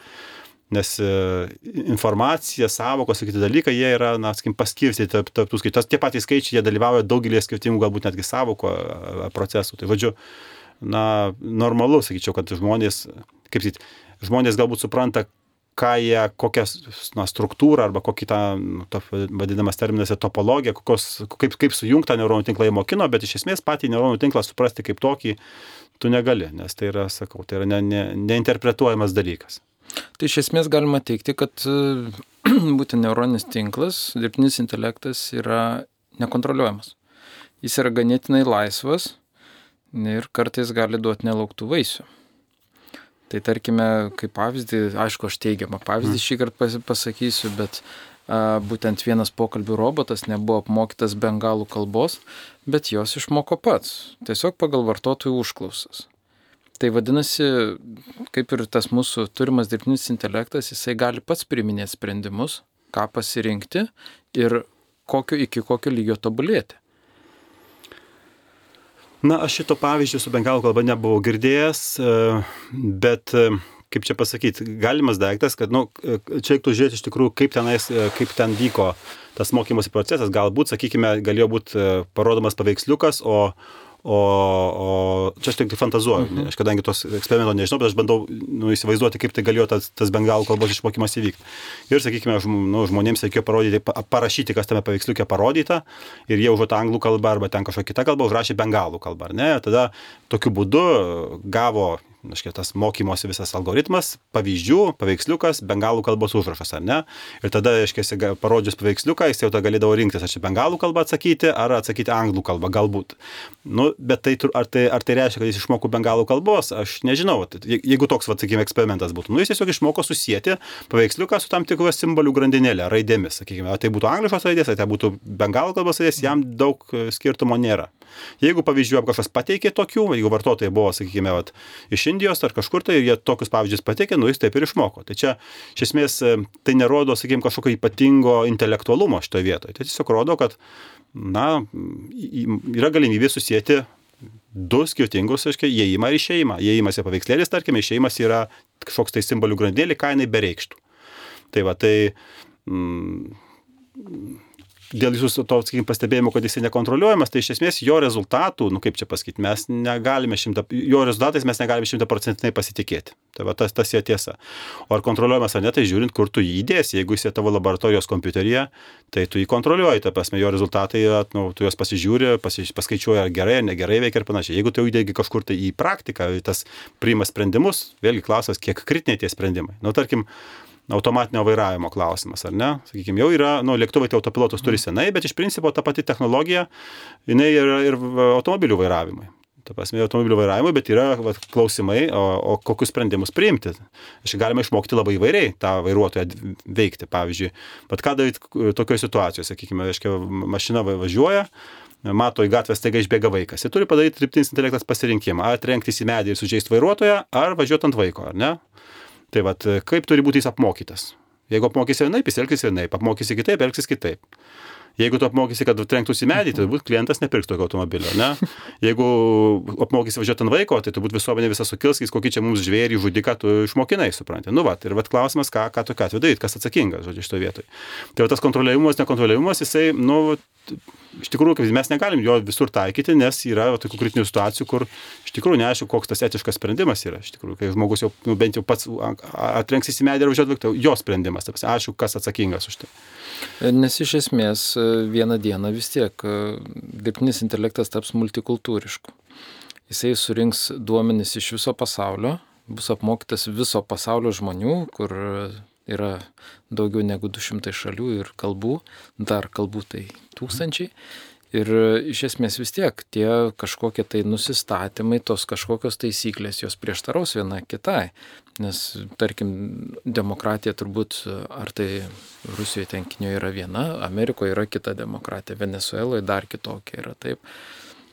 nes e, informacija, savokos ir kiti dalykai, jie yra, na, sakykim, paskirstyti tarp, tarp tų skaičių. Tie patys skaičiai, jie dalyvauja daugelį skirtingų, galbūt netgi savoko procesų. Tai vadžiu, na, normalu, sakyčiau, kad žmonės, kaip sakyti, žmonės galbūt supranta, ką jie, kokią na, struktūrą arba kokį tą, nu, to, vadinamas terminas, topologiją, kokios, kaip, kaip sujungtą neuronų tinklą į mokino, bet iš esmės patį neuronų tinklą suprasti kaip tokį tu negali, nes tai yra, sakau, tai yra ne, ne, neinterpretuojamas dalykas. Tai iš esmės galima teikti, kad būtent neuroninis tinklas, dirbtinis intelektas yra nekontroliuojamas. Jis yra ganėtinai laisvas ir kartais gali duoti nelauktų vaisių. Tai tarkime, kaip pavyzdį, aišku, aš teigiamą pavyzdį mm. šį kartą pasakysiu, bet a, būtent vienas pokalbių robotas nebuvo apmokytas bengalų kalbos, bet jos išmoko pats, tiesiog pagal vartotojų užklausas. Tai vadinasi, kaip ir tas mūsų turimas dirbtinis intelektas, jisai gali pats priminėti sprendimus, ką pasirinkti ir kokio, iki kokio lygio tobulėti. Na, aš šito pavyzdžio su bengalų kalba nebuvau girdėjęs, e, bet e, kaip čia pasakyti, galimas daiktas, kad, na, nu, čia reiktų žiūrėti iš tikrųjų, kaip, tenais, e, kaip ten vyko tas mokymosi procesas. Galbūt, sakykime, galėjo būti parodomas paveiksliukas, o, O, o čia aš tik fantazuoju, mhm. aš kadangi tos eksperimento nežinau, bet aš bandau nu, įsivaizduoti, kaip tai galėjo tas, tas bengalų kalbos išmokymas įvykti. Ir, sakykime, žm, nu, žmonėms reikėjo parodyti, parašyti, kas tame paveiksliuke parodyta, ir jie užuot anglų kalbą arba ten kažkokią kitą kalbą užrašė bengalų kalbą, ar ne? Tada tokiu būdu gavo Naškia, tas mokymosi visas algoritmas, pavyzdžių, paveiksliukas, bengalų kalbos užrašas, ar ne? Ir tada, aiškiai, parodžius paveiksliuką, jis jau tada galėdavo rinktis, ar čia bengalų kalbą atsakyti, ar atsakyti anglų kalbą, galbūt. Nu, bet tai, ar, tai, ar tai reiškia, kad jis išmoko bengalų kalbos, aš nežinau. Jeigu toks, va, sakykime, eksperimentas būtų, nu, jis tiesiog išmoko susijęti paveiksliuką su tam tikru simbolių grandinėlė, raidėmis, sakykime, ar tai būtų angliškos raidės, ar tai būtų bengalų kalbos raidės, jam daug skirtumo nėra. Jeigu pavyzdžių kažkas pateikė tokių, jeigu vartotojai buvo, sakykime, vat, iš Indijos ar kažkur tai, jie tokius pavyzdžius pateikė, nu jis taip ir išmoko. Tai čia iš esmės e, tai nerodo, sakykime, kažkokio ypatingo intelektualumo šitoje vietoje. Tai tiesiog rodo, kad, na, yra galimybė susijęti du skirtingus, aiškiai, įėjimą ir išėjimą. Įėjimas yra paveikslėlis, tarkime, išėjimas yra kažkoks tai simbolių grandėlį, ką jinai bereikštų. Tai va, tai mm, dėl jūsų to, sakykime, pastebėjimo, kad jisai nekontroliuojamas, tai iš esmės jo rezultatų, nu kaip čia pasakyti, mes negalime šimta, jo rezultatais mes negalime šimtaprocentinai pasitikėti. Tai va tas, tas jo tiesa. O ar kontroliuojamas ar ne, tai žiūrint, kur tu jį įdėsi, jeigu jis yra tavo laboratorijos kompiuteryje, tai tu jį kontroliuoji, ta prasme, jo rezultatai, nu, tu juos pasižiūri, pasi, paskaičiuoji, ar gerai ar negerai veikia ir panašiai. Jeigu tu įdėgi kažkur tai į praktiką, tas priima sprendimus, vėlgi klausimas, kiek kritiniai tie sprendimai. Nu, tarkim, automatinio vairavimo klausimas, ar ne? Sakykime, jau yra, nu, lėktuvai tai autopilotus turi senai, bet iš principo ta pati technologija, jinai yra ir automobilių vairavimui. Ta prasme, automobilių vairavimui, bet yra va, klausimai, o, o kokius sprendimus priimti. Aš galima išmokti labai įvairiai tą vairuotoją veikti. Pavyzdžiui, bet ką daryti tokioje situacijoje, sakykime, reiškia, mašina važiuoja, mato į gatvę staiga išbėga vaikas. Jis turi padaryti dirbtinis intelektas pasirinkimą, ar trenktis į medį ir sužeisti vairuotoją, ar važiuoti ant vaiko, ar ne? Tai vad, kaip turi būti jis apmokytas? Jeigu apmokysi vienaip, jis elgsis vienaip, apmokysi kitaip, elgsis kitaip. Jeigu tu apmokysi, kad trenktųsi medį, tai turbūt klientas nepirks tokio automobilio, ne? Jeigu apmokysi važiuoti ant vaiko, tai turbūt visuomenė visą sukils, kokį čia mums žvėrį žudiką tu išmokinai, supranti. Nu, va, ir va klausimas, ką, ką tu ką atveju daryti, kas atsakingas, žodžiu, šitoje vietoje. Tai va, tas kontroliavimas, nekontroliavimas, jisai, nu, iš tikrųjų, mes negalim jo visur taikyti, nes yra tokių kritinių situacijų, kur iš tikrųjų neaišku, koks tas etiškas sprendimas yra. Iš tikrųjų, kai žmogus jau nu, bent jau pats atrenksis į medį ir važiuoti, tai jo sprendimas, taip, aišku, kas atsakingas už tai. Nes iš esmės e, vieną dieną vis tiek e, dirbtinis intelektas taps multikultūrišku. Jisai surinks duomenis iš viso pasaulio, bus apmokytas viso pasaulio žmonių, kur yra daugiau negu 200 šalių ir kalbų, dar kalbų tai tūkstančiai. Ir iš esmės vis tiek tie kažkokie tai nusistatymai, tos kažkokios taisyklės, jos prieštaraus viena kitai. Nes, tarkim, demokratija turbūt, ar tai Rusijoje tenkinio yra viena, Amerikoje yra kita demokratija, Venezueloje dar kitokia yra taip.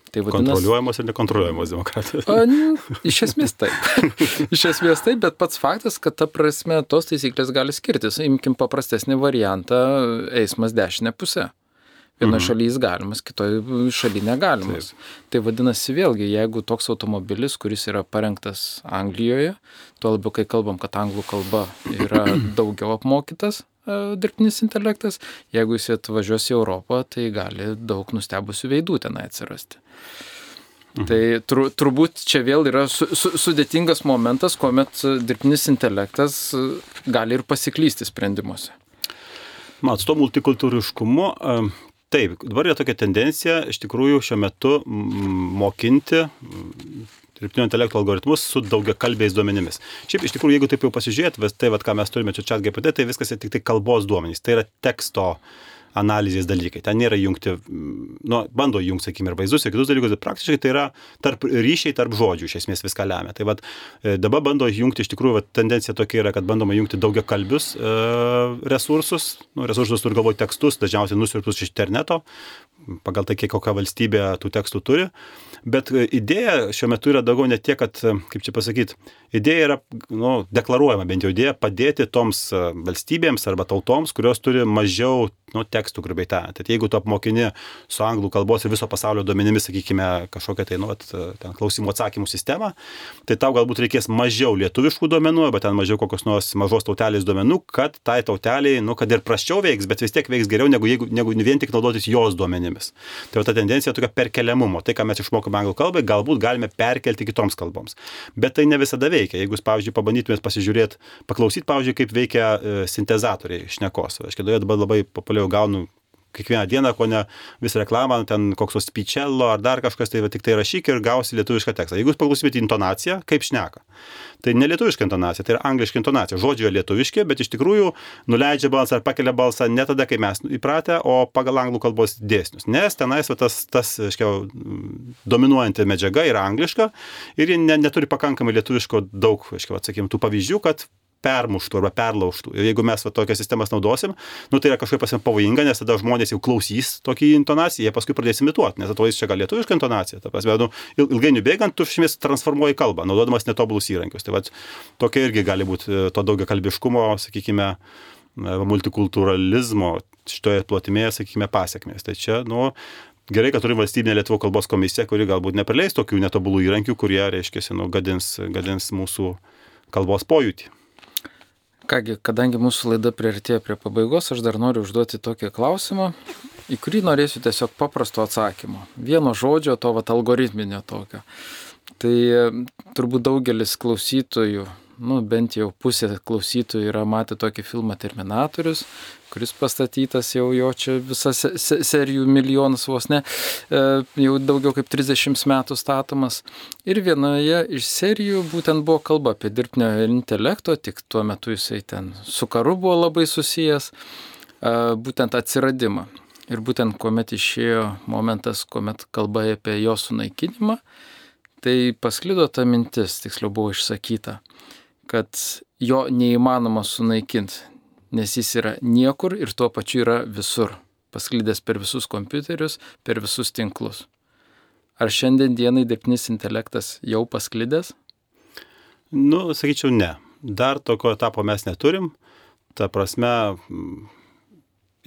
Tai vadinas, kontroliuojamos ir nekontroliuojamos demokratijos. A, iš esmės taip. iš esmės taip, bet pats faktas, kad ta prasme tos taisyklės gali skirtis. Imkim paprastesnį variantą - eismas dešinė pusė. Vienoje mhm. šalyje jis galimas, kitoje šalyje negalimas. Taip. Tai vadinasi vėlgi, jeigu toks automobilis, kuris yra parengtas Anglijoje, tuo labiau, kai kalbam, kad anglų kalba yra daugiau apmokytas, e, dirbtinis intelektas, jeigu jis atvažiuos į Europą, tai gali daug nustebusių veidų tenai atsirasti. Mhm. Tai tur, turbūt čia vėl yra su, su, sudėtingas momentas, kuomet dirbtinis intelektas gali ir pasiklysti sprendimuose. Mat, to multikultūriškumu Taip, dabar yra tokia tendencija iš tikrųjų šiuo metu mokinti dirbtinio intelekto algoritmus su daugia kalbėjais duomenimis. Šiaip iš tikrųjų, jeigu taip jau pasižiūrėt, tai, vat, ką mes turime čia chat GPT, tai viskas yra tik tai kalbos duomenys. Tai yra teksto uh, analizės dalykai. Ten nėra jungti, nu, bando jungti, sakykime, ir vaizdus, ir kitus dalykus, bet praktiškai tai yra tarp ryšiai tarp žodžių, iš esmės viską lemia. Tai vad, e, dabar bando jungti, iš tikrųjų, vat, tendencija tokia yra, kad bandoma jungti daugia kalbius e, resursus, nu, resursus turi galvo tekstus, dažniausiai nusirptus iš interneto, pagal tai, kiek kokia valstybė tų tekstų turi. Bet e, idėja šiuo metu yra daugiau ne tiek, kad, e, kaip čia pasakyti, idėja yra nu, deklaruojama, bent jau idėja padėti toms e, valstybėms arba tautoms, kurios turi mažiau nu, tekstų, grubiai tariant. Tad jeigu tu apmokini su anglų kalbos ir viso pasaulio duomenimis, sakykime, kažkokią tai, nu, at, ten klausimų atsakymų sistemą, tai tau galbūt reikės mažiau lietuviškų duomenų, arba ten mažiau kokios nors mažos tautelės duomenų, kad tai tauteliai, nu, kad ir prasčiau veiks, bet vis tiek veiks geriau, negu, jeigu, negu vien tik naudotis jos duomenimis. Tai va ta tendencija tokia perkeliamumo. Tai, ką mes išmokome mokome anglų kalbai, galbūt galime perkelti kitoms kalboms. Bet tai ne visada veikia. Jeigu jūs, pavyzdžiui, pabandytumėt pasižiūrėti, paklausyti, pavyzdžiui, kaip veikia e, sintezatoriai šnekos. Aš kėdoje dabar labai populiariau gaunu kiekvieną dieną, ko ne vis reklamą, ten koks tos spičello ar dar kažkas, tai va, tik tai rašyk ir gausi lietuvišką tekstą. Jeigu jūs paklausymėte intonaciją, kaip šneka, tai ne lietuviška intonacija, tai yra angliška intonacija. Žodžiai lietuviški, bet iš tikrųjų nuleidžia balsą ar pakelia balsą ne tada, kai mes įpratę, o pagal anglų kalbos dėsnius. Nes tenais va, tas, tas aiškiau, dominuojanti medžiaga yra angliška ir ji ne, neturi pakankamai lietuviško daug, aiškiau, atsakymų, tų pavyzdžių, kad permuštų arba perlaužtų. Ir jeigu mes va, tokias sistemas naudosim, nu, tai yra kažkaip pasim pavojinga, nes tada žmonės jau klausys tokį intonaciją, jie paskui pradės imituoti, nes atrodys čia gal lietuviška intonacija. Ta prasme, nu, ilgainiui bėgant, tu šimės transformuoji kalbą, naudodamas netobulus įrankius. Tai va, tokia irgi gali būti e, to daugia kalbiškumo, sakykime, e, multikulturalizmo šitoje plotmėje, sakykime, pasiekmės. Tai čia, nu, gerai, kad turi valstybinė Lietuvos kalbos komisija, kuri galbūt neprileis tokių netobulų įrankių, kurie, reiškia, nu, gadins, gadins mūsų kalbos pojūtį. Kągi, kadangi mūsų laida prieartėjo prie pabaigos, aš dar noriu užduoti tokį klausimą, į kurį norėsiu tiesiog paprasto atsakymo. Vieno žodžio, to vat algoritminio tokio. Tai turbūt daugelis klausytojų nu, bent jau pusė klausytojų yra matę tokį filmą Terminatorius, kuris pastatytas jau jo čia visas serijų milijonas vos ne, e, jau daugiau kaip 30 metų statomas. Ir vienoje iš serijų būtent buvo kalba apie dirbtinio intelekto, tik tuo metu jisai ten su karu buvo labai susijęs, e, būtent atsiradimą. Ir būtent kuomet išėjo momentas, kuomet kalba apie jo sunaikinimą, tai pasklido ta mintis, tiksliau buvo išsakyta kad jo neįmanoma sunaikinti, nes jis yra niekur ir tuo pačiu yra visur, pasklydęs per visus kompiuterius, per visus tinklus. Ar šiandien dienai dirbtinis intelektas jau pasklydęs? Nu, sakyčiau, ne. Dar tokio etapo mes neturim. Ta prasme,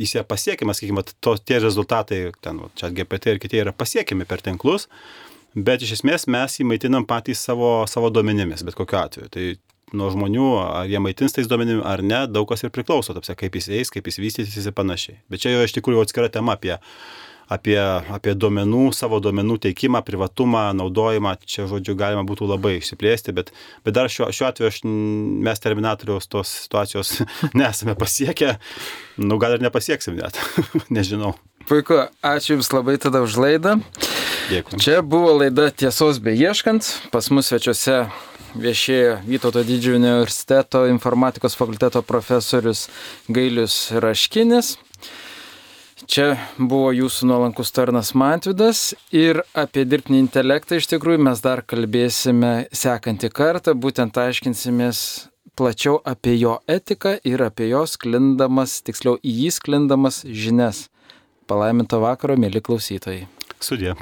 jis yra pasiekiamas, sakykime, to, tie rezultatai, ten, čia GPT ir kiti yra pasiekiami per tinklus, bet iš esmės mes jį maitinam patys savo, savo duomenimis, bet kokiu atveju. Tai nuo žmonių, ar jie maitins tais duomenimis ar ne, daug kas ir priklauso, tapsia, kaip jis eis, kaip jis vystysis ir panašiai. Bet čia jau iš tikrųjų atskira tema apie, apie, apie duomenų, savo duomenų teikimą, privatumą, naudojimą. Čia, žodžiu, galima būtų labai išsiplėsti, bet, bet dar šiuo, šiuo atveju aš, mes Terminatoriaus tos situacijos nesame pasiekę, nu gal ir nepasieksim net, nežinau. Puiku, ačiū Jums labai tada už laidą. Dėkui. Čia buvo laida Tiesos beieškant, pas mus svečiuose viešėjo Vytauto didžiojo universiteto informatikos fakulteto profesorius Gailius Raškinis. Čia buvo jūsų nuolankus tarnas Mantvidas ir apie dirbtinį intelektą iš tikrųjų mes dar kalbėsime sekantį kartą, būtent aiškinsimės plačiau apie jo etiką ir apie jo sklindamas, tiksliau į jį sklindamas žinias. Palaiminto vakaro, mėly klausytojai. Sudė.